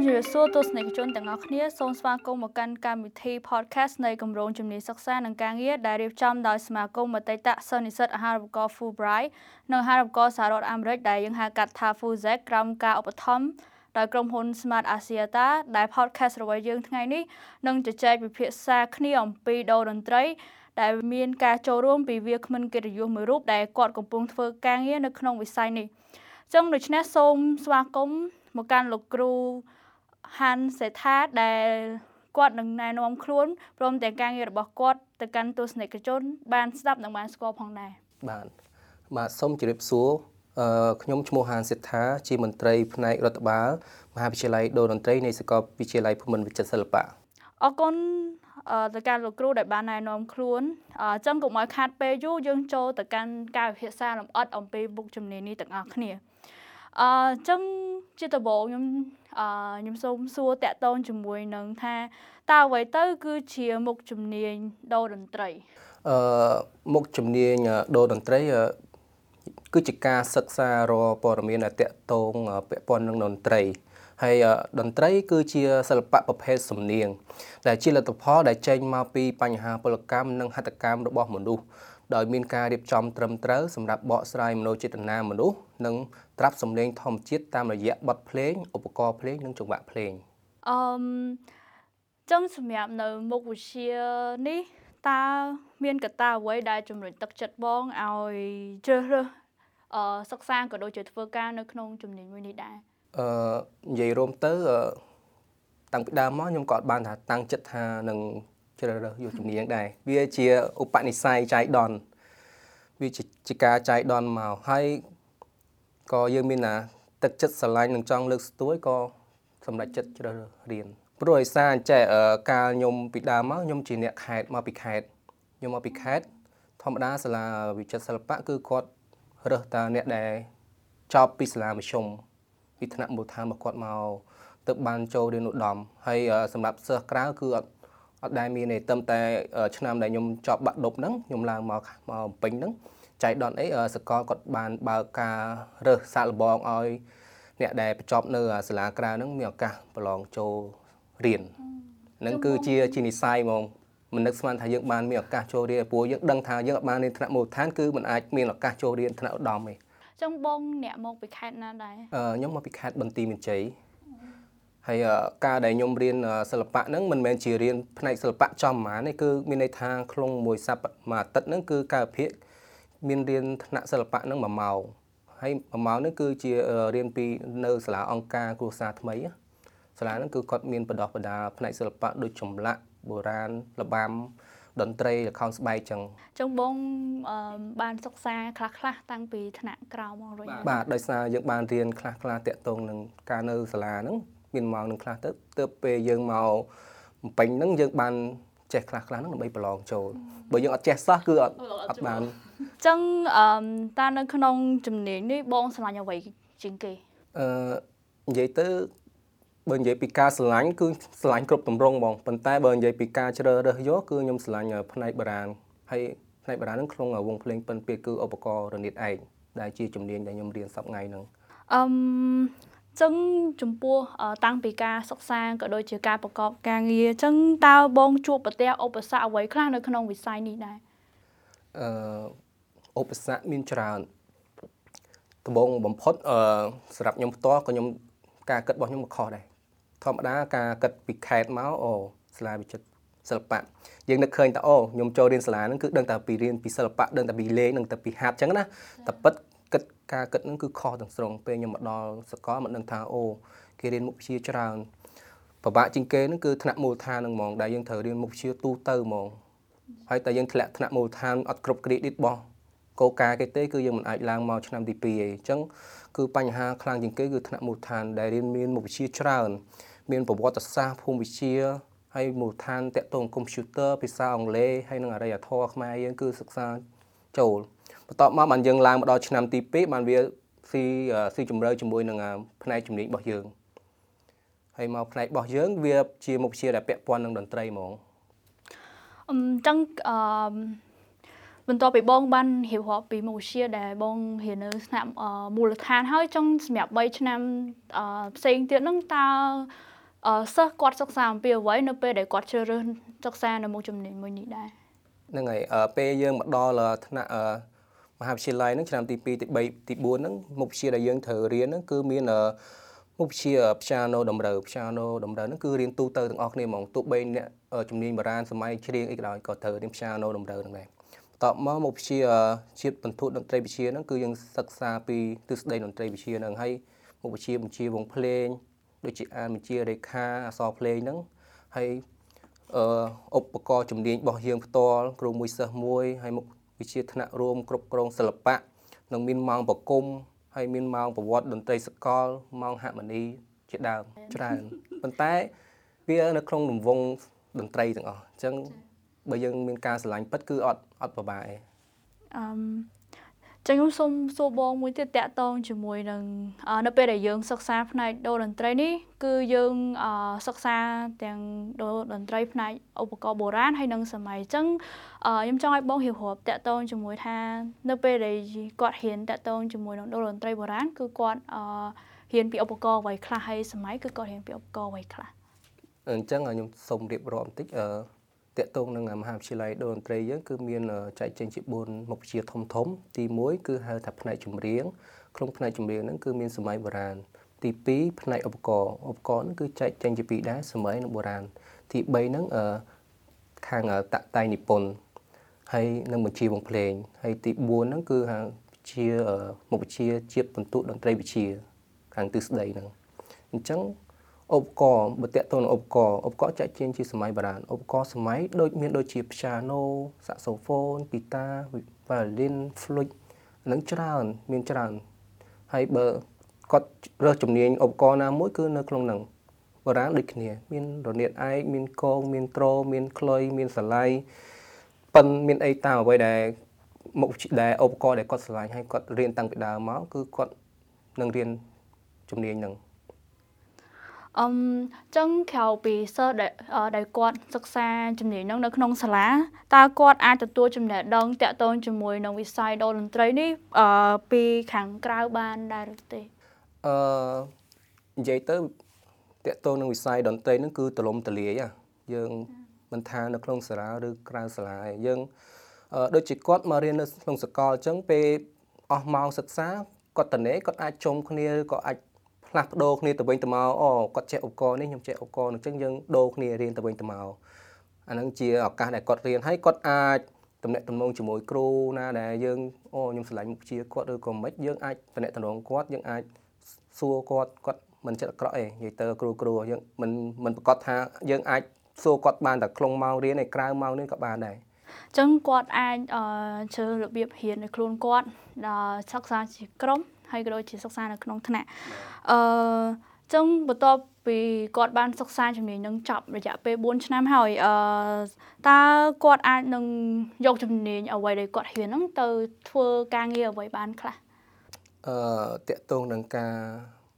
ជម្រាបសួរទស្សនិកជនទាំងអស់គ្នាសូមស្វាគមន៍មកកាន់កម្មវិធី podcast នៃគម្រោងជំនាញសិក្សានិងការងារដែលរៀបចំដោយសមាគមអតីតសិស្សនិស្សិតអាហារូបករណ៍ Fulbright និងអាហារូបករណ៍សហរដ្ឋអាមេរិកដែលយើងហៅកាត់ថា FUZEC ក្រោមការឧបត្ថម្ភដោយក្រុមហ៊ុន Smart Asiata ដែល podcast របស់យើងថ្ងៃនេះនឹងជជែកពិភាក្សាគ្នាអំពីដូរតន្ត្រីដែលមានការចូលរួមពីវាគ្មិនកិត្តិយសមួយរូបដែលគាត់កំពុងធ្វើការងារនៅក្នុងវិស័យនេះចឹងដូច្នេះសូមស្វាគមន៍មកកាន់លោកគ្រូ ហាន់សេថាដែលគាត់នឹងណែនាំខ្លួនព្រមទាំងការងាររបស់គាត់ទៅកាន់ទស្សនិកជន បានស្ដាប់និងបានស្គាល់ផងដែរបាទបាទសូមជម្រាបសួរអឺខ្ញុំឈ្មោះហានសេដ្ឋាជាមន្ត្រីផ្នែករដ្ឋបាលមហាវិទ្យាល័យដូរតន្ត្រីនៃសាកលវិទ្យាល័យភូមិន្ទវិចិត្រសិល្បៈអរគុណទៅកាន់លោកគ្រូដែលបានណែនាំខ្លួនអញ្ចឹងកុំឲ្យខាតពេលយូរយើងចូលទៅកាន់ការវិភាសាលម្អិតអំពីមុខជំនាញនេះទាំងអស់គ្នាអញ្ចឹងជាដំបូងខ្ញុំ អឺខ្ញុំសូមសួរតាក់ទងជាមួយនឹងថាតើអ្វីទៅគឺជាមុខជំនាញដូរតន្ត្រីអឺមុខជំនាញដូរតន្ត្រីគឺជាការសិក្សារព័ត៌មានដែលតាក់ទងពាក់ព័ន្ធនឹងតន្ត្រីហើយតន្ត្រីគឺជាសិល្បៈប្រភេទសំនៀងដែលជាលទ្ធផលដែលចេញមកពីបញ្ហាពលកម្មនិងហត្ថកម្មរបស់មនុស្ស ដោយមានការរៀបចំត្រឹមត្រូវសម្រាប់បកស្រាយមโนចេតនាមនុស្សនិងត្រាប់សម្លេងធម្មជាតិតាមរយៈបទភ្លេងឧបករណ៍ភ្លេងនិងចង្វាក់ភ្លេងអឺចឹងសម្រាប់នៅមុខវិជ្ជានេះតើមានកត្តាអ្វីដែលជំរុញទឹកចិត្តបងឲ្យជ្រើសរើសអឺសិក្សាក៏ដូចជាធ្វើការនៅក្នុងជំនាញមួយនេះដែរអឺនិយាយរួមទៅតាំងពីដើមមកខ្ញុំក៏អត់បានថាតាំងចិត្តថានឹង ជ្រើសរើសយកជំនាញដែរវាជាឧបនិស្ស័យចៃដន្យវាជាការចៃដន្យមកហើយក៏យើងមានណាទឹកចិត្តស្រឡាញ់និងចង់លើកស្ទួយក៏សម្រេចចិត្តជ្រើសរើសរៀនព្រោះឯសារអញ្ចេះកាលខ្ញុំពីដើមមកខ្ញុំជាអ្នកខេតមកពីខេតខ្ញុំមកពីខេតធម្មតាសាលាវិចិត្រសិល្បៈគឺគាត់រើសតាអ្នកដែលចប់ពីសាលាមធ្យមពីថ្នាក់មូលដ្ឋានរបស់គាត់មកទៅបានចូលរៀនឧត្តមហើយសម្រាប់សិស្សក្រៅគឺអត់ អត់ដែលមានទេត្រឹមតែឆ្នាំដែលខ្ញុំចប់បាក់ដប់ហ្នឹងខ្ញុំឡើងមកមកពេញហ្នឹងចៃដនអីសកលគាត់បានបើកការរើសសាកល្បងឲ្យអ្នកដែលបញ្ចប់នៅសាលាក្រៅហ្នឹងមានឱកាសប្រឡងចូលរៀនហ្នឹងគឺជាជានិស័យហ្មងមិននឹកស្មានថាយើងបានមានឱកាសចូលរៀនព្រោះយើងដឹងថាយើងអត់បានរៀនថ្នាក់មូលដ្ឋានគឺមិនអាចមានឱកាសចូលរៀនថ្នាក់ឧត្តមទេចឹងបងអ្នកមកពីខេត្តណាដែរអឺខ្ញុំមកពីខេត្តបន្ទាយមានជ័យ ហើយការដែលខ្ញុំរៀនសិល្បៈហ្នឹងមិនមែនជារៀនផ្នែកសិល្បៈចំហ្មងទេគឺមានន័យថាក្នុងមួយសប្តាហ៍មួយអាទិត្យហ្នឹងគឺការវិភាគមានរៀនថ្នាក់សិល្បៈហ្នឹង1ម៉ោងហើយ1ម៉ោងហ្នឹងគឺជារៀនពីនៅសាលាអង្គការគ្រួសារថ្មីសាលាហ្នឹងគឺគាត់មានបដោះបដាផ្នែកសិល្បៈដូចចម្លាក់បុរាណរបាំតន្ត្រីល្ខោនស្បែកចឹងចឹងបងបានសិក្សាខ្លះខ្លះតាំងពីថ្នាក់ក្រោមមករួចបាទដោយសារយើងបានរៀនខ្លះខ្លះតាក់ទងនឹងការនៅសាលាហ្នឹង មានម៉ោងនឹងខ្លះទៅទៅពេលយើងមកបំពេញហ្នឹងយើងបានចេះខ្លះខ្លះហ្នឹងដើម្បីប្រឡងចូលបើយើងអត់ចេះសោះគឺអត់អត់បានអញ្ចឹងអឺតានៅក្នុងជំនាញនេះបងឆ្លាញ់អ្វីជាងគេអឺនិយាយទៅបើនិយាយពីការឆ្លាញ់គឺឆ្លាញ់គ្រប់ទម្រង់បងប៉ុន្តែបើនិយាយពីការជ្រើសរើសយកគឺខ្ញុំឆ្លាញ់ផ្នែកបារាណហើយផ្នែកបារាណហ្នឹងក្នុងវងភ្លេងពិនពាគឺឧបករណ៍រនាតឯកដែលជាជំនាញដែលខ្ញុំរៀនសប្តាហ៍ហ្នឹងអឺ ចឹងចំពោះតាំងពីការសិក្សាក៏ដូចជាការប្រកបការងារចឹងតើបងជួបប្រទះឧបសគ្គអ្វីខ្លះនៅក្នុងវិស័យនេះដែរអឺឧបសគ្គមានច្រើនដំបូងបំផុតអឺសម្រាប់ខ្ញុំផ្ទាល់ក៏ខ្ញុំការគិតរបស់ខ្ញុំក៏ខុសដែរធម្មតាការគិតពីខេតមកអូសាលាវិចិត្រសិល្បៈយើងនឹកឃើញថាអូខ្ញុំចូលរៀនសាលាហ្នឹងគឺដឹងតែពីរៀនពីសិល្បៈដឹងតែពីលេងដឹងតែពីហាត់អញ្ចឹងណាតែពិតគិត ការគិតហ្នឹងគឺខុសទាំងស្រុងពេលខ្ញុំមកដល់សកលមិនដឹងថាអូគេរៀនមុខវិជ្ជាច្រើនពិបាកជាងគេហ្នឹងគឺថ្នាក់មូលដ្ឋានហ្នឹងហ្មងដែលយើងត្រូវរៀនមុខវិជ្ជាទូទៅហ្មងហើយតែយើងធ្លាក់ថ្នាក់មូលដ្ឋានអត់គ្រប់ credit របស់កោការគេទេគឺយើងមិនអាចឡើងមកឆ្នាំទី2ទេអញ្ចឹងគឺបញ្ហាខ្លាំងជាងគេគឺថ្នាក់មូលដ្ឋានដែលរៀនមានមុខវិជ្ជាច្រើន មានប្រវត្តិសាស្ត្រភូមិវិទ្យាហើយមូលដ្ឋានតាក់ទងកុំព្យូទ័រភាសាអង់គ្លេសហើយនិងអរិយធម៌ខ្មែរយើងគឺសិក្សាចូល បន្ទាប់មកបានយើងឡើងមកដល់ឆ្នាំទី2បានវាស៊ីស៊ីជម្រៅជាមួយនឹងផ្នែកជំនាញរបស់យើងហើយមកផ្នែករបស់យើង វាជាមុខវិជ្ជាដែលពាក់ព័ន្ធនឹងតន្ត្រីហ្មងអញ្ចឹងអឺបន្ទាប់ពីបងបានរៀបរាប់ពីមុខវិជ្ជាដែលបងរៀននៅថ្នាក់មូលដ្ឋានហើយចង់សម្រាប់3ឆ្នាំផ្សេងទៀតហ្នឹងតើអឺសិស្សគាត់សិក្សាអំពីអ្វីនៅពេលដែលគាត់ជ្រើសរើសសិក្សានៅមុខជំនាញមួយនេះដែរហ្នឹងហើយពេលយើងមកដល់ថ្នាក់ មហាវិទ្យាល័យហ្នឹងឆ្នាំទី2ទី3ទី4ហ្នឹងមុខវិជ្ជាដែលយើងត្រូវរៀនហ្នឹងគឺមានមុខវិជ្ជា piano តម្រូវ piano តម្រូវហ្នឹងគឺរៀនទូទៅទាំងអស់គ្នាហ្មងទោះបីអ្នកជំនាញបុរាណសម័យច្រៀងអីក៏ដោយក៏ត្រូវរៀន piano តម្រូវហ្នឹងដែរតបមកមុខវិជ្ជាជាតិបន្ធុតន្ត្រីវិទ្យាហ្នឹងគឺយើងសិក្សាពីទិសដីតន្ត្រីវិទ្យាហ្នឹងហើយមុខវិជ្ជាបញ្ជាវងភ្លេងដូចជាអានបញ្ជារេខាអក្សរភ្លេងហ្នឹងហើយអឺឧបករណ៍ជំនាញរបស់យើងផ្ទាល់គ្រូមួយសិស្សមួយហើយមុខ វិជ្ជាថ្នាក់រួមគ្រប់គ្រងសិល្បៈនិងមានម៉ោងប្រគំហើយមានម៉ោងប្រវត្តិតន្ត្រីសកលម៉ោងហមនីជាដើមច្រើនប៉ុន្តែវានៅក្នុងរង្វង់តន្ត្រីទាំងអស់អញ្ចឹងបើយើងមានការស្រឡាញ់ពិតគឺអត់អត់ពិបាកទេអឺ ចឹងខ្ញុំសូមសួរបងមួយទៀតតាក់ទងជាមួយនឹងនៅពេលដែលយើងសិក្សាផ្នែកដូរតន្ត្រីនេះគឺយើងសិក្សាទាំងដូរតន្ត្រីផ្នែកឧបករណ៍បុរាណហើយនិងសម័យអញ្ចឹងខ្ញុំចង់ឲ្យបងរៀបរាប់តាក់ទងជាមួយថា នៅពេលដែលគាត់រៀនតាក់ទងជាមួយនឹងដូរតន្ត្រីបុរាណគឺគាត់រៀនពីឧបករណ៍អ្វីខ្លះហើយសម័យគឺគាត់រៀនពីឧបករណ៍អ្វីខ្លះអញ្ចឹងខ្ញុំសូមរៀបរាប់បន្តិចអឺ តកតងនឹងមហាវិទ្យាល័យដូរតន្ត្រីយើងគឺមានចែកចេញជា4មុខវិជ្ជាធំធំ ទី1គឺហៅថាផ្នែកចម្រៀងក្នុងផ្នែកចម្រៀងហ្នឹងគឺមានសម័យបុរាណទី2ផ្នែកឧបករណ៍ឧបករណ៍ហ្នឹងគឺចែកចេញជាពីរដែរសម័យនិងបុរាណទី3ហ្នឹងអឺខាងតតៃនិពន្ធហើយនឹងបញ្ជាវងភ្លេងហើយទី4ហ្នឹងគឺហៅជាមុខវិជ្ជាជាតិបន្ទុតន្ត្រីវិទ្យាខាងទិសដីហ្នឹងអញ្ចឹង ឧបករណ៍បើតកតទៅនឹងឧបករណ៍ឧបករណ៍ចែកចេញជាសម័យបុរាណឧបករណ៍សម័យដូចមានដូចជា piano saxophone guitar violin flute នឹងច្រើនមានច្រើនហើយបើគាត់រើសជំនាញឧបករណ៍ណាមួយគឺនៅក្នុងនឹងបុរាណដូចគ្នា មានរនាតឯកមានកង មានត្រមានខ្លុយមានសឡៃប៉ិនមានអីតាមអ្វីដែលមុខដែលឧបករណ៍ដែលគាត់ឆ្លាញ់ហើយគាត់រៀនតាំងពីដើមមកគឺគាត់នឹងរៀនជំនាញហ្នឹង អឹមចឹងក្រៅពីសិស្សដែលដែលគាត់សិក្សាជំនាញហ្នឹងនៅក្នុងសាលាតើគាត់អាចទទួលចំណេះដឹងតាក់ទងជាមួយនឹងវិស័យតន្ត្រីនេះអឺពីខាងក្រៅបានដែរឬទេអឺនិយាយទៅតាក់ទងនឹងវិស័យតន្ត្រីហ្នឹងគឺទលំទលាយយើងមិនថានៅក្នុងសាលាឬក្រៅសាលាឯងយើងដូចជាគាត់មករៀននៅក្នុងសាកលអញ្ចឹងពេលអស់ម៉ោងសិក្សាគាត់តនេគាត់អាចជុំគ្នាឬក៏អាច ផ្លាស់ប្ដូរគ្នាទៅវិញទៅមកអូគាត់ចេះឧបករណ៍នេះខ្ញុំចេះឧបករណ៍នោះអញ្ចឹងយើងដូរគ្នារៀនទៅវិញទៅមកអាហ្នឹងជាឱកាសដែលគាត់រៀនហើយគាត់អាចតំណែងតំណងជាមួយគ្រូណាដែលយើងអូខ្ញុំឆ្លាញ់មុខជាគាត់ឬក៏មិនយើងអាចតំណែងតំណងគាត់យើងអាចសួរគាត់គាត់មិនចិត្តអាក្រក់ទេនិយាយទៅគ្រូគ្រូយើងមិនមិនប្រកាសថាយើងអាចសួរគាត់បានតែក្នុងម៉ោងរៀនឯក្រៅម៉ោងនេះក៏បានដែរចឹងគាត់អាចជឿរបៀបរៀននៃខ្លួនគាត់សិក្សាជាក្រុម ហើយក៏ដូចជាសិក្សានៅក្នុងថ្នាក់អឺចឹងបន្ទាប់ពីគាត់បានសិក្សាជំនាញនឹងចប់រយៈពេល4ឆ្នាំហើយអឺតើគាត់អាចនឹងយកជំនាញអ្វីដែលគាត់រៀនហ្នឹងទៅធ្វើការងារអ្វីបានខ្លះអឺតកតងនឹងការ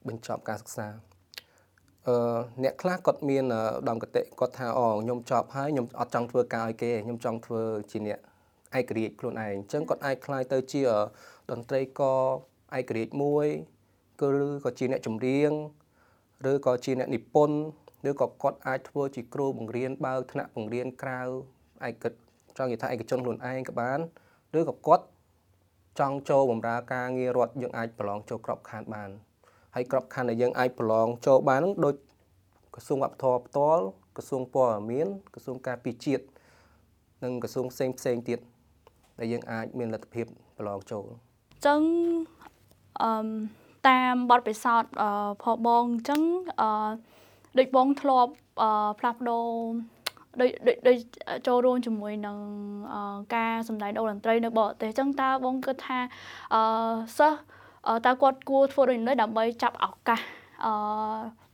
បញ្ចប់ការសិក្សាអឺអ្នកខ្លះគាត់មានដំកតិគាត់ថាអូខ្ញុំចប់ហើយខ្ញុំអត់ចង់ធ្វើការឲ្យគេខ្ញុំចង់ធ្វើជាអ្នកឯករាជ្យខ្លួនឯងអញ្ចឹងគាត់អាចខ្លាយទៅជាតន្ត្រីករ ឯករាជ្យមួយគឺក៏ជាអ្នកចម្រៀងឬក៏ជាអ្នកនិពន្ធឬក៏គាត់អាចធ្វើជាគ្រូបង្រៀនបើកថ្នាក់បង្រៀនក្រៅឯកចង់និយាយថាឯកជនខ្លួនឯងក៏បានឬក៏គាត់ចង់ចូលបម្រើការងាររដ្ឋយើងអាចប្រឡងចូលក្របខ័ណ្ឌបានហើយក្របខ័ណ្ឌដែលយើងអាចប្រឡងចូលបាននឹងដូចក្រសួងវប្បធម៌ផ្ទាល់ក្រសួងព័ត៌មានក្រសួងការពារជាតិនិងក្រសួងផ្សេងផ្សេងទៀតដែលយើងអាចមានលទ្ធភាពប្រឡងចូលអញ្ចឹង អឺតាមបទពិសោធន៍ផលបងអញ្ចឹងអឺដូចបងធ្លាប់អឺផ្លាស់ប្ដូរដូចដូចចូលរួមជាមួយនឹងការសម្ដែងតន្ត្រីនៅបរទេសអញ្ចឹងតើបងគិតថាអឺសិស្សតើគាត់គួរធ្វើដូចនេះដើម្បីចាប់ឱកាសអឺ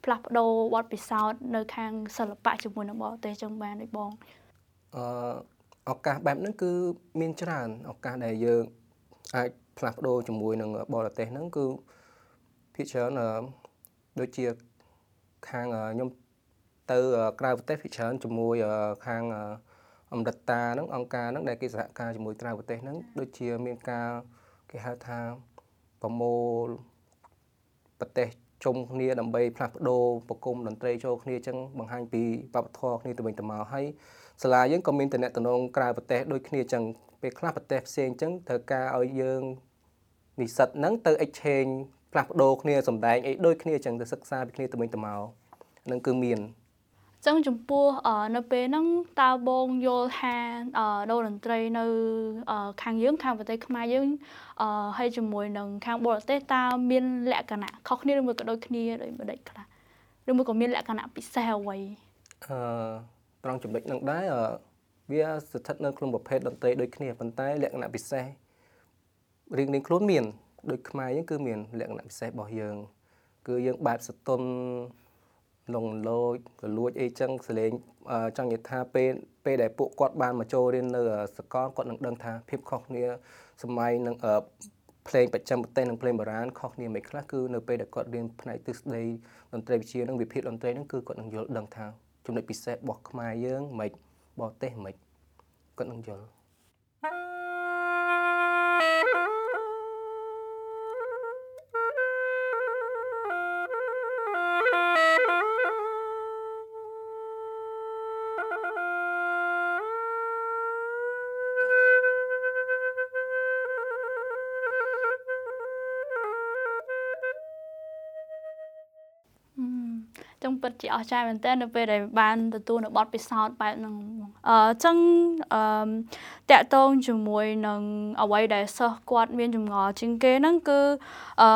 ផ្លាស់ប្ដូរបទពិសោធន៍នៅខាងសិល្បៈជាមួយនឹងបរទេសចឹងបានដូចបងអឺឱកាសបែបហ្នឹងគឺមានច្រើនឱកាសដែលយើងអាច ផ្លាស់ប្ដូរជាមួយនឹងបរទេសហ្នឹងគឺភាគច្រើនដូចជាខាងខ្ញុំទៅក្រៅប្រទេសភាគច្រើនជាមួយខាងអមរិតតាហ្នឹងអង្គការហ្នឹងដែលគេសហការជាមួយក្រៅប្រទេសហ្នឹងដូចជាមានការគេហៅថាប្រមូលប្រទេសជុំគ្នាដើម្បីផ្លាស់ប្ដូរប្រគំតន្ត្រីចូលគ្នាអញ្ចឹងបង្ហាញពីវប្បធម៌គ្នាទៅវិញទៅមកហើយសាលាយើងក៏មានតំណែងតំណងក្រៅប្រទេសដូចគ្នាអញ្ចឹងពេលខ្លះប្រទេសផ្សេងអញ្ចឹងត្រូវការឲ្យយើង និស្សិតហ្នឹងទៅ exchange ផ្លាស់ប្ដូរគ្នាសម្ដែងអីដូចគ្នាអញ្ចឹងទៅសិក្សាពីគ្នាទៅវិញទៅមកហ្នឹងគឺមានចឹងចំពោះនៅពេលហ្នឹងតើបងយល់ថាដូរតន្ត្រីនៅខាងយើងខាងប្រទេសខ្មែរយើងហើយជាមួយនឹងខាងបរទេសតើមានលក្ខណៈខុសគ្នាឬមួយក៏ដូចគ្នាដោយម្ដេចខ្លះឬមួយក៏មានលក្ខណៈពិសេសអ្វីអឺត្រង់ចំណុចហ្នឹងដែរវាស្ថិតនៅក្នុងប្រភេទតន្ត្រីដូចគ្នាប៉ុន្តែលក្ខណៈពិសេស រៀងៗខ្លួនមានដូចខ្មែរយើងគឺមានលក្ខណៈពិសេសរបស់យើង គឺយើងបែបសតុនលងលោចកលួចអីចឹងសលេងចង់និយាយថាពេលពេលដែលពួកគាត់បានមកចូលរៀននៅសកលគាត់នឹងដឹងថាភាពខុសគ្នាសម័យនឹងភ្លេងបច្ចឹមប្រទេសនិងភ្លេងបុរាណខុសគ្នាមិនខ្លះគឺនៅពេលដែលគាត់រៀនផ្នែកទិសដីតន្ត្រីវិទ្យានិងវិភាគតន្ត្រីហ្នឹងគឺគាត់នឹងយល់ដឹងថាចំណុចពិសេសរបស់ខ្មែរយើងមិនបរទេសមិនគាត់នឹងយល់ ជាអស្ចារ្យមែនទែននៅពេលដែលបានទទួលនៅបទពិសោធន៍បែបហ្នឹងអឺចឹងអឺតាក់ទងជាមួយនឹងអ្វីដែលសិស្សគាត់មានចម្ងល់ជាងគេហ្នឹងគឺអឺ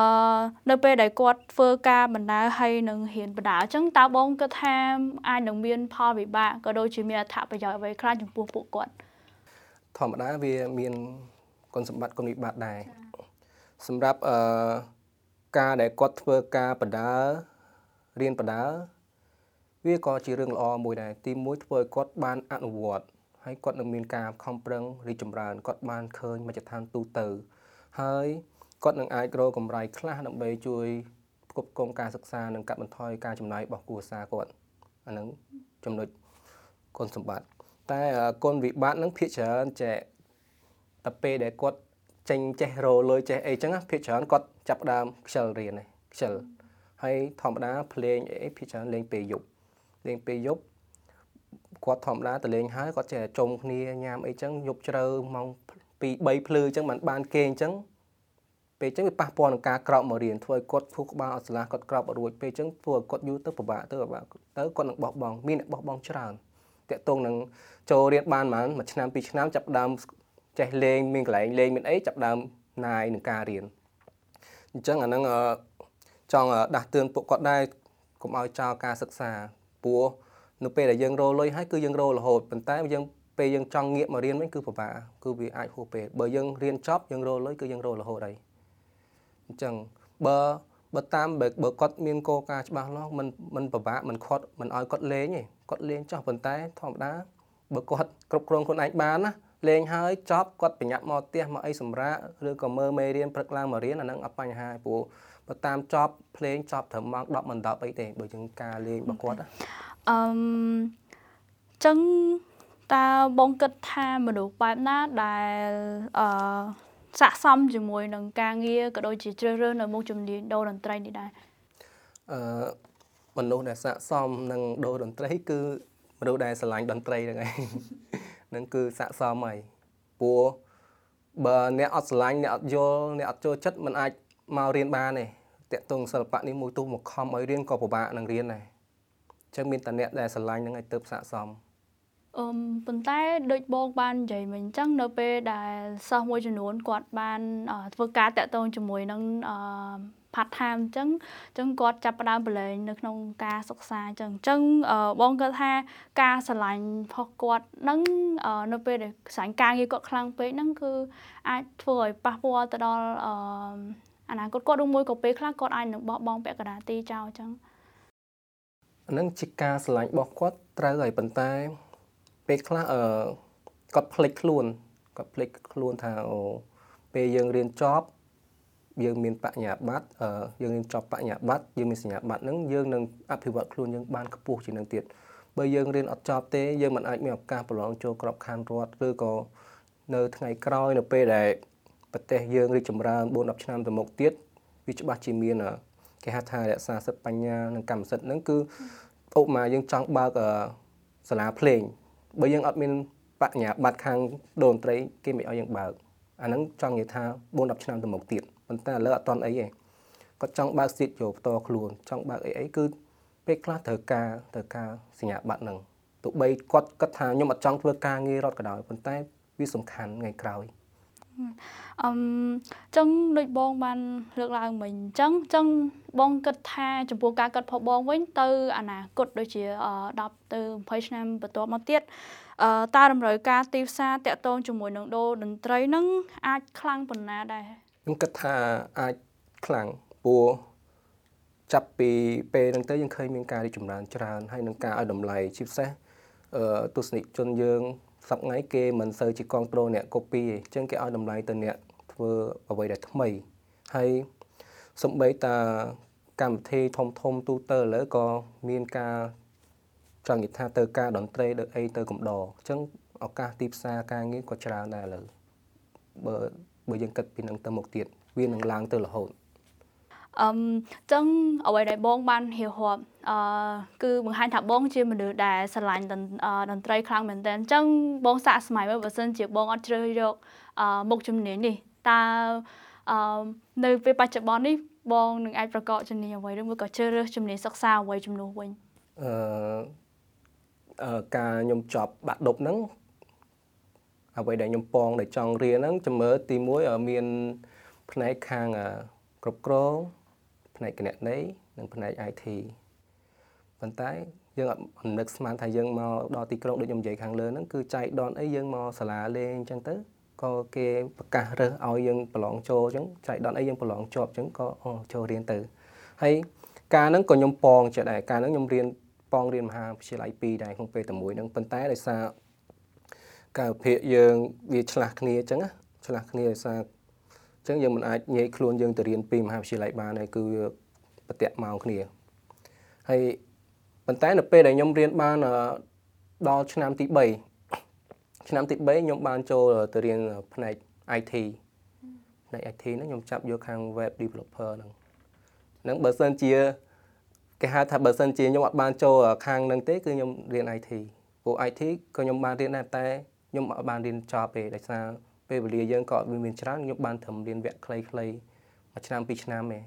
នៅពេលដែលគាត់ធ្វើការបណ្ដាហើយនឹងរៀនបណ្ដាអញ្ចឹងតើបងគិតថាអាចនឹងមានផលវិបាកក៏ដូចជាមានអត្ថប្រយោជន៍អ្វីខ្លះចំពោះពួកគាត់ធម្មតាវាមានគុណសម្បត្តិគុណវិបត្តិដែរសម្រាប់អឺការដែលគាត់ធ្វើការបណ្ដារៀនបដា វាក៏ជារឿងល្អមួយដែរទីមួយធ្វើឲ្យគាត់បានអនុវត្តហើយគាត់នឹងមានការខំប្រឹងរីកចម្រើនគាត់បានឃើញមជ្ឈដ្ឋានទូទៅ ហើយគាត់នឹងអាចរកកម្រៃខ្លះដើម្បីជួយផ្គប់ផ្គង់ការសិក្សានិងកាត់បន្ថយការចំណាយរបស់គ្រួសារគាត់អានឹងចំណុចគុណសម្បត្តិតែគុណវិបត្តិនឹងភាគច្រើនចែកតែពេលដែលគាត់ចេញចេះរលុយចេះអីចឹងភាគច្រើនគាត់ចាប់ដើមខ្ជិលរៀនឯងខ្ជិលហើយធម្មតាភ្លេងអីភាគច្រើនលេងពេលយប់ លេងពេលយប់គាត់ធម្មតាទៅលេងហើយគាត់ចេះចុំគ្នាញ៉ាំអីចឹងយប់ជ្រៅម៉ោង2 3ភ្លឺចឹងមិនបានគេអញ្ចឹងពេលចឹងវាប៉ះពាល់នឹងការក្រោកមករៀនធ្វើឲ្យគាត់ធូរក្បាលអត់ស្លាគាត់ក្រោកអត់រួចពេលចឹងធ្វើឲ្យគាត់យូរទៅពិបាកទៅពិបាកទៅគាត់នឹងបោះបង់មានអ្នកបោះបង់ច្រើនតាក់ទងនឹងចូលរៀនបានប៉ុន្មានមួយឆ្នាំពីរឆ្នាំចាប់ដើមចេះលេងមានកន្លែងលេងមានអីចាប់ដើមណាយនឹងការរៀនអញ្ចឹងអាហ្នឹងចង់ដាស់តឿនពួកគាត់ដែរកុំឲ្យចោលការសិក្សា ព្រោះនៅពេលដែលយើងរលុយហើយគឺយើងររហូតប៉ុន្តែយើងពេលយើងចង់ងាកមករៀនវិញគឺពិបាកគឺវាអាចហួសពេលបើយើងរៀនចប់យើងរលុយគឺយើងររហូតហើយអញ្ចឹងបើបើតាមបើគាត់មានកលការច្បាស់លាស់มันมันពិបាកมันខត់มันឲ្យគាត់លេងទេគាត់លេងចោះប៉ុន្តែធម្មតាបើគាត់គ្រប់គ្រងខ្លួនឯងបានណាលេងហើយចប់គាត់ប្រញាប់មកផ្ទះមកអីសម្រាកឬក៏មើលមេរៀនព្រឹកឡើងមករៀនអាហ្នឹងអត់បញ្ហាព្រោះ បើតាមចប់ភ្លេងចប់ត្រឹមម៉ោង10មិន10អីទេបើយើងការលេងរបស់គាត់អឺចឹងតើបងគិតថាមនុស្សបែបណាដែលអឺស័កសមជាមួយនឹងការងារក៏ដូចជាជ្រើសរើសនៅមុខជំនាញដូរតន្ត្រីនេះដែរអឺមនុស្សដែលស័កសមនឹងដូរតន្ត្រី គឺមនុស្សដែលស្រឡាញ់តន្ត្រីហ្នឹងឯងហ្នឹងគឺស័កសមហើយព្រោះបើអ្នកអត់ស្រឡាញ់អ្នកអត់យល់អ្នកអត់ចូលចិត្តมันអាច មករៀនបានទេតកតងសិល្បៈនេះមួយទុះមកខំឲ្យរៀនក៏ពិបាកនឹងរៀនដែរអញ្ចឹងមានតែអ្នកដែលស្រឡាញ់នឹងឲ្យទៅស័កសមអឺប៉ុន្តែដូចបងបាននិយាយមិញអញ្ចឹងនៅពេលដែលសិស្សមួយចំនួនគាត់បានធ្វើការតាក់ទងជាមួយនឹងអឺ part time អញ្ចឹងអញ្ចឹងគាត់ចាប់ផ្ដើមប្រឡែងនៅក្នុងការសិក្សាអញ្ចឹងអញ្ចឹងបងគាត់ថាការឆ្លាញ់ផុសគាត់នឹងនៅពេលដែលស្រាញ់ការងារគាត់ខ្លាំងពេកហ្នឹងគឺអាចធ្វើឲ្យប៉ះពាល់ទៅដល់ អឺអនាគតគាត់ឬមួយក៏ពេលខ្លះគាត់អាចនឹងបោះបង់ពាក់កណ្ដាលទីចោលអញ្ចឹងហ្នឹងជាការឆ្លាញ់របស់គាត់ត្រូវហើយប៉ុន្តែពេលខ្លះអឺគាត់ភ្លេចខ្លួនគាត់ភ្លេចខ្លួនថាអូពេលយើងរៀនចប់យើងមានបញ្ញាបត្រអឺយើងរៀនចប់បញ្ញាបត្រយើងមានសញ្ញាបត្រហ្នឹងយើងនឹងអភិវឌ្ឍខ្លួនយើងបានខ្ពស់ជាងនឹងទៀតបើយើងរៀនអត់ចប់ទេយើងមិនអាចមានឱកាសប្រឡងចូលក្របខ័ណ្ឌរដ្ឋឬក៏នៅថ្ងៃក្រោយនៅពេលដែល ប្រទេសយើងរីកចម្រើន4 10ឆ្នាំទៅមុខទៀតវាច្បាស់ជាមានគេហៅថារក្សាសិទ្ធិបញ្ញានិងកម្មសិទ្ធិហ្នឹងគឺឧបមាយើងចង់បើកសាលាភ្លេងបើយើងអត់មានបញ្ញាបត្រខាងដូនត្រីគេមិនឲ្យយើងបើកអាហ្នឹងចង់និយាយថា4 10ឆ្នាំទៅមុខទៀតប៉ុន្តែឥឡូវអត់តន់អីទេគាត់ចង់បើកស៊ីតយកផ្ទាល់ខ្លួនចង់បើកអីអីគឺពេលខ្លះត្រូវការត្រូវការសញ្ញាបត្រហ្នឹងទោះបីគាត់គិតថាខ្ញុំអត់ចង់ធ្វើការងាររត់ក៏ដោយប៉ុន្តែវាសំខាន់ថ្ងៃក្រោយ អឹមចឹងដូចបងបានលើកឡើងមិញអញ្ចឹងចឹងបងគិតថាចំពោះការគិតផងបងវិញទៅអនាគតដូចជា10ទៅ20ឆ្នាំបន្ទាប់មកទៀតអឺតើតម្រូវការទីផ្សារតាក់ទងជាមួយនឹងដូរតន្ត្រីនឹងអាចខ្លាំងប៉ុណ្ណាដែរខ្ញុំគិតថាអាចខ្លាំងព្រោះចាប់ពីពេលហ្នឹងទៅយើងឃើញមានការរីកចម្រើនច្រើនហើយនឹងការឲ្យតម្លៃជាពិសេសអឺទស្សនិកជនយើង សប្ងៃគេមិនសូវជាគ្រប់គ្រងអ្នក copy ទេអញ្ចឹងគេឲ្យតម្លៃទៅអ្នកធ្វើអ្វីដែលថ្មីហើយសំបីតាកម្មវិធីធំធំទូទៅឥឡូវក៏មានការចង់និយាយថាទៅការតន្ត្រីទៅអីទៅកំដរអញ្ចឹងឱកាសទីផ្សារការងារក៏ច្រើនដែរឥឡូវបើបើយើងគិតពីនឹងទៅមុខទៀតវានឹងឡើងទៅរហូត អឹមចឹងអ្វីដែលបងបានហៀវរាប់អឺគឺបង្ហាញថាបងជាមនុស្សដែលស្រឡាញ់តន្ត្រីខ្លាំងមែនទែនចឹងបងសាកស្មៃមើលបើសិនជាបងអត់ជ្រើសយកអឺមុខជំនាញនេះតើអឺនៅពេលបច្ចុប្បន្ននេះបងនឹងអាចប្រកបជំនាញអ្វីឬមួយក៏ជ្រើសរើសជំនាញសិក្សាអ្វីជំនួសវិញអឺការខ្ញុំចប់បាក់ដប់ហ្នឹងអ្វីដែលខ្ញុំពងដែលចង់រៀនហ្នឹងជំរឿទី1មានផ្នែកខាងគ្រប់គ្រង ផ្នែកគណនេយ្យនិងផ្នែក IT ប៉ុន្តែយើងអត់នឹកស្មានថាយើងមកដល់ទីក្រុងដូចខ្ញុំនិយាយខាងលើហ្នឹងគឺចៃដនអីយើងមកសាលាលេងអញ្ចឹងទៅក៏គេប្រកាសរើសឲ្យយើងប្រឡងចូលអញ្ចឹងចៃដនអីយើងប្រឡងជាប់អញ្ចឹងក៏ចូលរៀនទៅហើយការហ្នឹងក៏ខ្ញុំពងចេះដែរការហ្នឹងខ្ញុំរៀនពងរៀនមហាវិទ្យាល័យ2ដែរក្នុងពេលតែមួយហ្នឹងប៉ុន្តែដោយសារការវិភាគយើងវាឆ្លាស់គ្នាអញ្ចឹងឆ្លាស់គ្នាដោយសារ អញ្ចឹងយើងមិនអាចងាយខ្លួនយើងទៅរៀនពីមហាវិទ្យាល័យបានទេគឺវាប្រតិម៉ោងគ្នាហើយប៉ុន្តែនៅពេលដែលខ្ញុំរៀនបានដល់ឆ្នាំទី3ឆ្នាំទី3ខ្ញុំបានចូលទៅរៀនផ្នែក IT ផ្នែក IT ហ្នឹងខ្ញុំចាប់យកខាង web developer ហ្នឹងហ្នឹងបើសិនជាគេហៅថាបើសិនជាខ្ញុំអត់បានចូលខាងហ្នឹងទេគឺខ្ញុំរៀន IT ព្រោះ IT ក៏ខ្ញុំបានរៀនដែរតែខ្ញុំអត់បានរៀនចប់ទេដោយសារ ពេលវេលាយើងក៏អត់មានច្រើនខ្ញុំបានត្រឹមរៀនវគ្គខ្លីៗមួយឆ្នាំពីរឆ្នាំទេ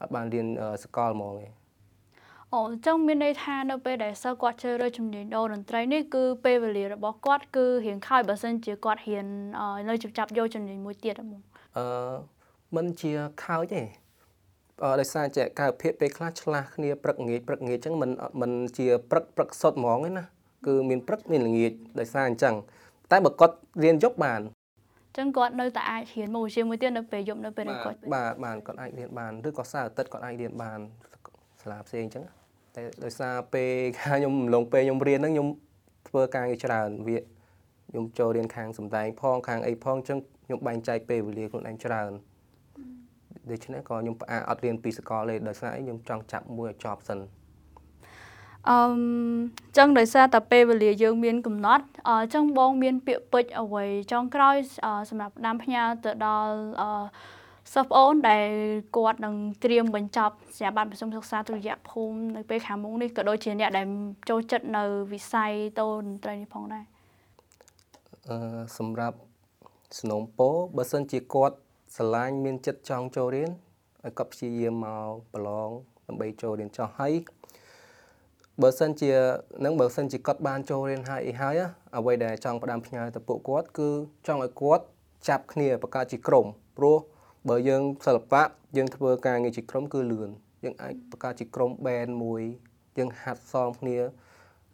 អត់បានរៀនសកលហ្មងទេអូអញ្ចឹងមានន័យថានៅពេលដែលសិស្សគាត់ជ្រើសរើសជំនាញដូរតន្ត្រីនេះគឺពេលវេលារបស់គាត់គឺរៀងខ້ອຍបើសិនជាគាត់រៀននៅជចាប់យកជំនាញមួយទៀតហ្មងអឺមិនជាខើចទេអឺដោយសារចេះការវិភាគពេលខ្លះឆ្លាស់គ្នាព្រឹកងាយព្រឹកងាយអញ្ចឹងមិនមិនជាព្រឹកព្រឹកសុទ្ធហ្មងទេណាគឺមានព្រឹកមានល្ងាចដោយសារអញ្ចឹងតែបើគាត់រៀនយប់បាន ចឹងគាត់នៅតែអាចរៀនមុខវិជ្ជាមួយទៀតនៅពេលយប់នៅពេលគាត់បាទបានគាត់អាចរៀនបានឬក៏សៅរ៍អាទិត្យគាត់អាចរៀនបានសាលាផ្សេងអញ្ចឹងតែដោយសារពេលខ្ញុំឡងពេលខ្ញុំរៀនហ្នឹងខ្ញុំធ្វើការងារច្រើនវាខ្ញុំចូលរៀនខាងសំដែងផងខាងអីផងអញ្ចឹងខ្ញុំបែងចែកពេលវេលាខ្លួនឯងច្រើនដូច្នេះក៏ខ្ញុំផ្អាកអត់រៀនពីសកលទេដោយសារអីខ្ញុំចង់ចាប់មួយឲ្យចប់សិន អឺចឹងដោយសារតែពេលវេលាយើងមានកំណត់អញ្ចឹងបងមានពាក្យពេចន៍អ្វីចុងក្រោយសម្រាប់ផ្ដាំផ្ញើទៅដល់អឺសិស្សប្អូនដែលគាត់នឹងត្រៀមបញ្ចប់ស្ថាប័នប្រសុំសិក្សាទុតិយភូមិនៅពេលខាងមុខនេះក៏ដូចជាអ្នកដែលចូលចិត្តនៅវិស័យតូនតន្ត្រីនេះផងដែរអឺសម្រាប់สนងពោបើសិនជាគាត់ស្រឡាញ់មានចិត្តចង់ចូលរៀនឲ្យគាត់ព្យាយាមមកប្រឡងដើម្បីចូលរៀនចោះហើយ បើសិនជានឹងបើសិនជាគាត់បានចូលរៀនហើយអីហើយអ្វីដែលចង់ផ្ដាំផ្ញើទៅពួកគាត់គឺចង់ឲ្យគាត់ចាប់គ្នាបង្កើតជាក្រុមព្រោះបើយើងសិល្បៈយើងធ្វើការងារជាក្រុមគឺលឿនយើងអាចបង្កើតជាក្រុម band មួយយើងហាត់សមគ្នា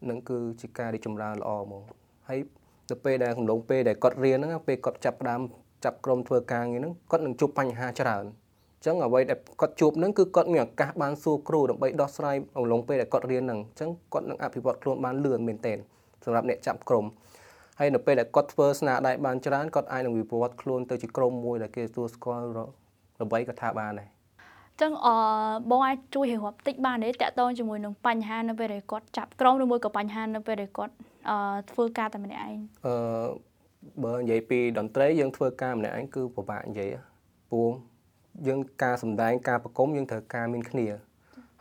នឹងគឺជាការរីចម្រើនល្អហ្មងហើយទៅពេលដែលកំឡុងពេលដែលគាត់រៀនហ្នឹងពេលគាត់ចាប់ផ្ដើមចាប់ក្រុមធ្វើការងារហ្នឹងគាត់នឹងជួបបញ្ហាច្រើនអញ្ចឹងអ្វីដែលគាត់ជួបហ្នឹងគឺគាត់មានឱកាសបានសួរគ្រូដើម្បីដោះស្រាយអំឡុងពេលដែលគាត់រៀនហ្នឹងអញ្ចឹងគាត់នឹងអភិវឌ្ឍខ្លួនបានលឿនមែនទែនសម្រាប់អ្នកចាប់ក្រុមហើយនៅពេលដែលគាត់ធ្វើស្នាដៃបានច្រើនគាត់អាចនឹងវិវត្តខ្លួនទៅជាក្រុមមួយដែលគេទទួលស្គាល់ល្បីក៏ថាបានដែរចឹងអឺបងអាចជួយរៀបរាប់តិចបានទេតកតងជាមួយនឹងបញ្ហានៅពេលដែលគាត់ចាប់ក្រុមឬមួយក៏បញ្ហានៅពេលដែលគាត់អឺធ្វើការតែម្នាក់ឯងអឺបើនិយាយពីតន្ត្រីយើងធ្វើការម្នាក់ឯងគឺពិបាកនិយាយព្រោះ យើងការសំដែងការប្រគំយើងត្រូវការមានគ្នា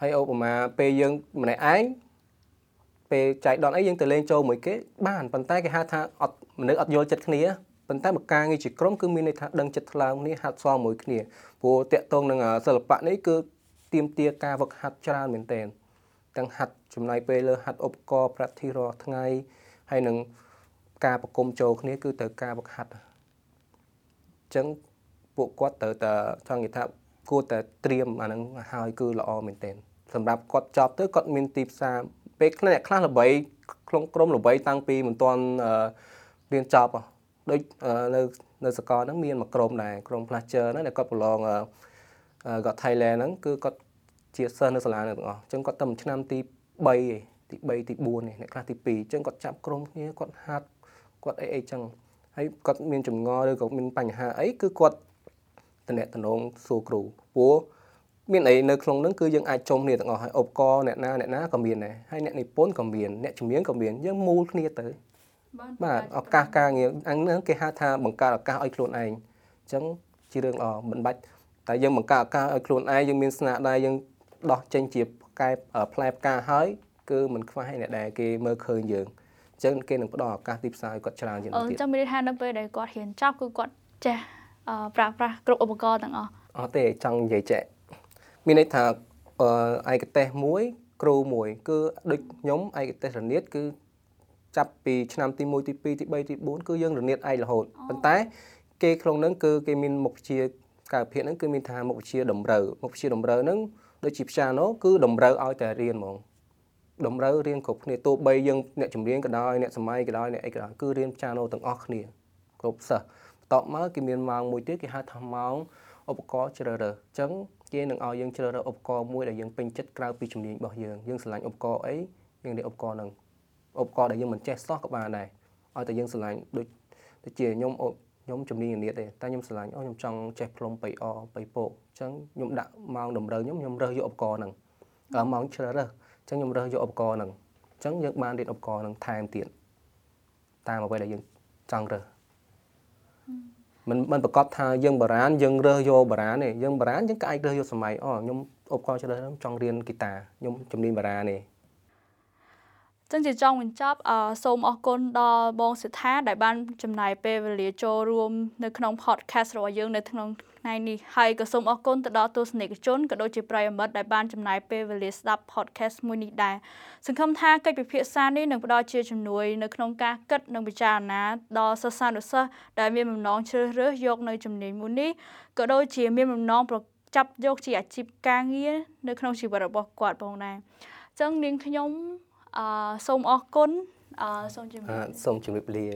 ហើយឧបមាពេលយើងម្នាក់ឯងពេលចែកដនអីយើងទៅលេងចូលមួយគេបានប៉ុន្តែគេហៅថាអត់មនុស្សអត់យល់ចិត្តគ្នាប៉ុន្តែបើការងារជាក្រុមគឺមានន័យថាដឹងចិត្តថ្លើមគ្នាហាត់សមមួយគ្នាព្រោះតាក់ទងនឹងសិល្បៈនេះគឺទៀមទាការវឹកហាត់ច្រើនមែនទែនទាំងហាត់ចំណាយពេលលើហាត់ឧបករណ៍ practice រាល់ថ្ងៃហើយនឹងការប្រគំចូលគ្នាគឺត្រូវការវឹកហាត់អញ្ចឹង ពួកគាត់ត្រូវតែចង់និយាយថាគួរតែត្រៀមអាហ្នឹងហើយគឺល្អមែនទែនសម្រាប់គាត់ចប់ទៅគាត់មានទីផ្សារពេលខ្លះអ្នកខ្លះល្បីក្នុងក្រុមល្បីតាំងពីមិនទាន់រៀនចប់ដូចនៅនៅសកលហ្នឹងមានមួយក្រុមដែរក្រុម Plaster ហ្នឹងដែលគាត់ប្រឡងគាត់ Thailand ហ្នឹងគឺគាត់ជាសិស្សនៅសាលាហ្នឹងទាំងអស់អញ្ចឹងគាត់តែឆ្នាំទី3ឯងទី3ទី4នេះអ្នកខ្លះទី2អញ្ចឹងគាត់ចាប់ក្រុមគ្នាគាត់ហាត់គាត់អីអីចឹងហើយគាត់មានចម្ងល់ឬក៏មានបញ្ហាអីគឺគាត់ តំណែងសួរគ្រូព្រោះមានអីនៅក្នុងហ្នឹងគឺយើងអាចចុំគ្នាទាំងអស់ហើយឧបករណ៍អ្នកណាអ្នកណាក៏មានដែរហើយអ្នកនិពន្ធក៏មានអ្នកជំនាញក៏មានយើងមូលគ្នាទៅបាទឱកាសការងារអញ្ហ្នឹងគេហៅថាបង្កើតឱកាសឲ្យខ្លួនឯងអញ្ចឹងជារឿងល្អមិនបាច់តែយើងបង្កើតឱកាសឲ្យខ្លួនឯងយើងមានស្នាដៃយើងដោះចេញជាផ្កាយផ្លែផ្កាហើយគឺមិនខ្វះអ្នកដែលគេមើលឃើញយើងអញ្ចឹងគេនឹងផ្ដល់ឱកាសទីផ្សារឲ្យគាត់ច្រើនជាងទៀតអញ្ចឹងមានន័យថានៅពេលដែលគាត់រៀនចប់គឺគាត់ចេះ ប្រើប្រាស់គ្រប់ឧបករណ៍ទាំងអស់អត់ទេចង់និយាយចេះមានន័យថាឯកទេសមួយគ្រូមួយ គឺដូចខ្ញុំឯកទេសរនាតគឺចាប់ពីឆ្នាំទី1ទី2ទី3ទី4គឺយើងរនាតឯករហូតប៉ុន្តែ គេក្នុងនឹងគឺគេមានមុខវិជ្ជាការវិភាគហ្នឹងគឺមានថាមុខវិជ្ជាតម្រូវមុខវិជ្ជាតម្រូវហ្នឹងដូចជាផ្សាណូគឺតម្រូវឲ្យតែរៀនហ្មងតម្រូវរៀនគ្រប់គ្នាទោះបីយើងអ្នកចម្រៀងក៏ដោយអ្នកសម័យក៏ដោយអ្នកអីក៏ដោយគឺរៀនផ្សាណូទាំងអស់គ្នាគ្រប់សិស្ស បន្ទាប់មកគេមានម៉ោងមួយទៀតគេហៅថាម៉ោងឧបករណ៍ជ្រើសរើសអញ្ចឹងគេនឹងឲ្យយើងជ្រើសរើសឧបករណ៍មួយដែលយើងពេញចិត្តក្រៅពីជំនាញរបស់យើងយើងស្រឡាញ់ឧបករណ៍អីយើងរៀនឧបករណ៍ហ្នឹងឧបករណ៍ដែលយើងមិនចេះសោះក៏បានដែរឲ្យតែយើងស្រឡាញ់ដូចដូចជាខ្ញុំខ្ញុំជំនាញនាតទេតែខ្ញុំស្រឡាញ់អូខ្ញុំចង់ចេះផ្លុំបៃអបៃពោកអញ្ចឹងខ្ញុំដាក់ម៉ោងតម្រូវខ្ញុំខ្ញុំរើសយកឧបករណ៍ហ្នឹងដល់ម៉ោងជ្រើសរើសអញ្ចឹងខ្ញុំរើសយកឧបករណ៍ហ្នឹងអញ្ចឹងយើងបានរៀនឧបករណ៍ហ្នឹងថែមទៀតតាមអ្វីដែលយើងចង់រើស មិនមិនប្រកាសថាយើងបារានយើងរើសយកបារានទេយើងបារានយើងក៏អាចរើសយកសម័យអូខ្ញុំឧបករណ៍ជ្រើសរើសចង់រៀនហ្គីតាខ្ញុំជំនាញបារានទេ ចឹងជាចង់បញ្ចប់អសូមអរគុណដល់បងសិដ្ឋាដែលបានចំណាយពេលវេលាចូលរួមនៅក្នុង podcast របស់យើងនៅក្នុងថ្ងៃនេះហើយក៏សូមអរគុណទៅដល់ទស្សនិកជនក៏ដូចជាប្រិយមិត្តដែលបានចំណាយពេលវេលាស្ដាប់ podcast មួយនេះដែរសង្ឃឹមថាកិច្ចពិភាក្សានេះនឹងផ្ដល់ជាជំនួយនៅក្នុងការគិតនិងពិចារណាដល់សិស្សានុសិស្សដែលមានបំណងជ្រើសរើសយកនៅជំនាញមួយនេះក៏ដូចជាមានបំណងប្រចាប់យកជាអាជីពការងារនៅក្នុងជីវិតរបស់គាត់ផងដែរអញ្ចឹងនាងខ្ញុំ អឺសូមអរគុណអឺសូមជម្រាបសូមជម្រាបលា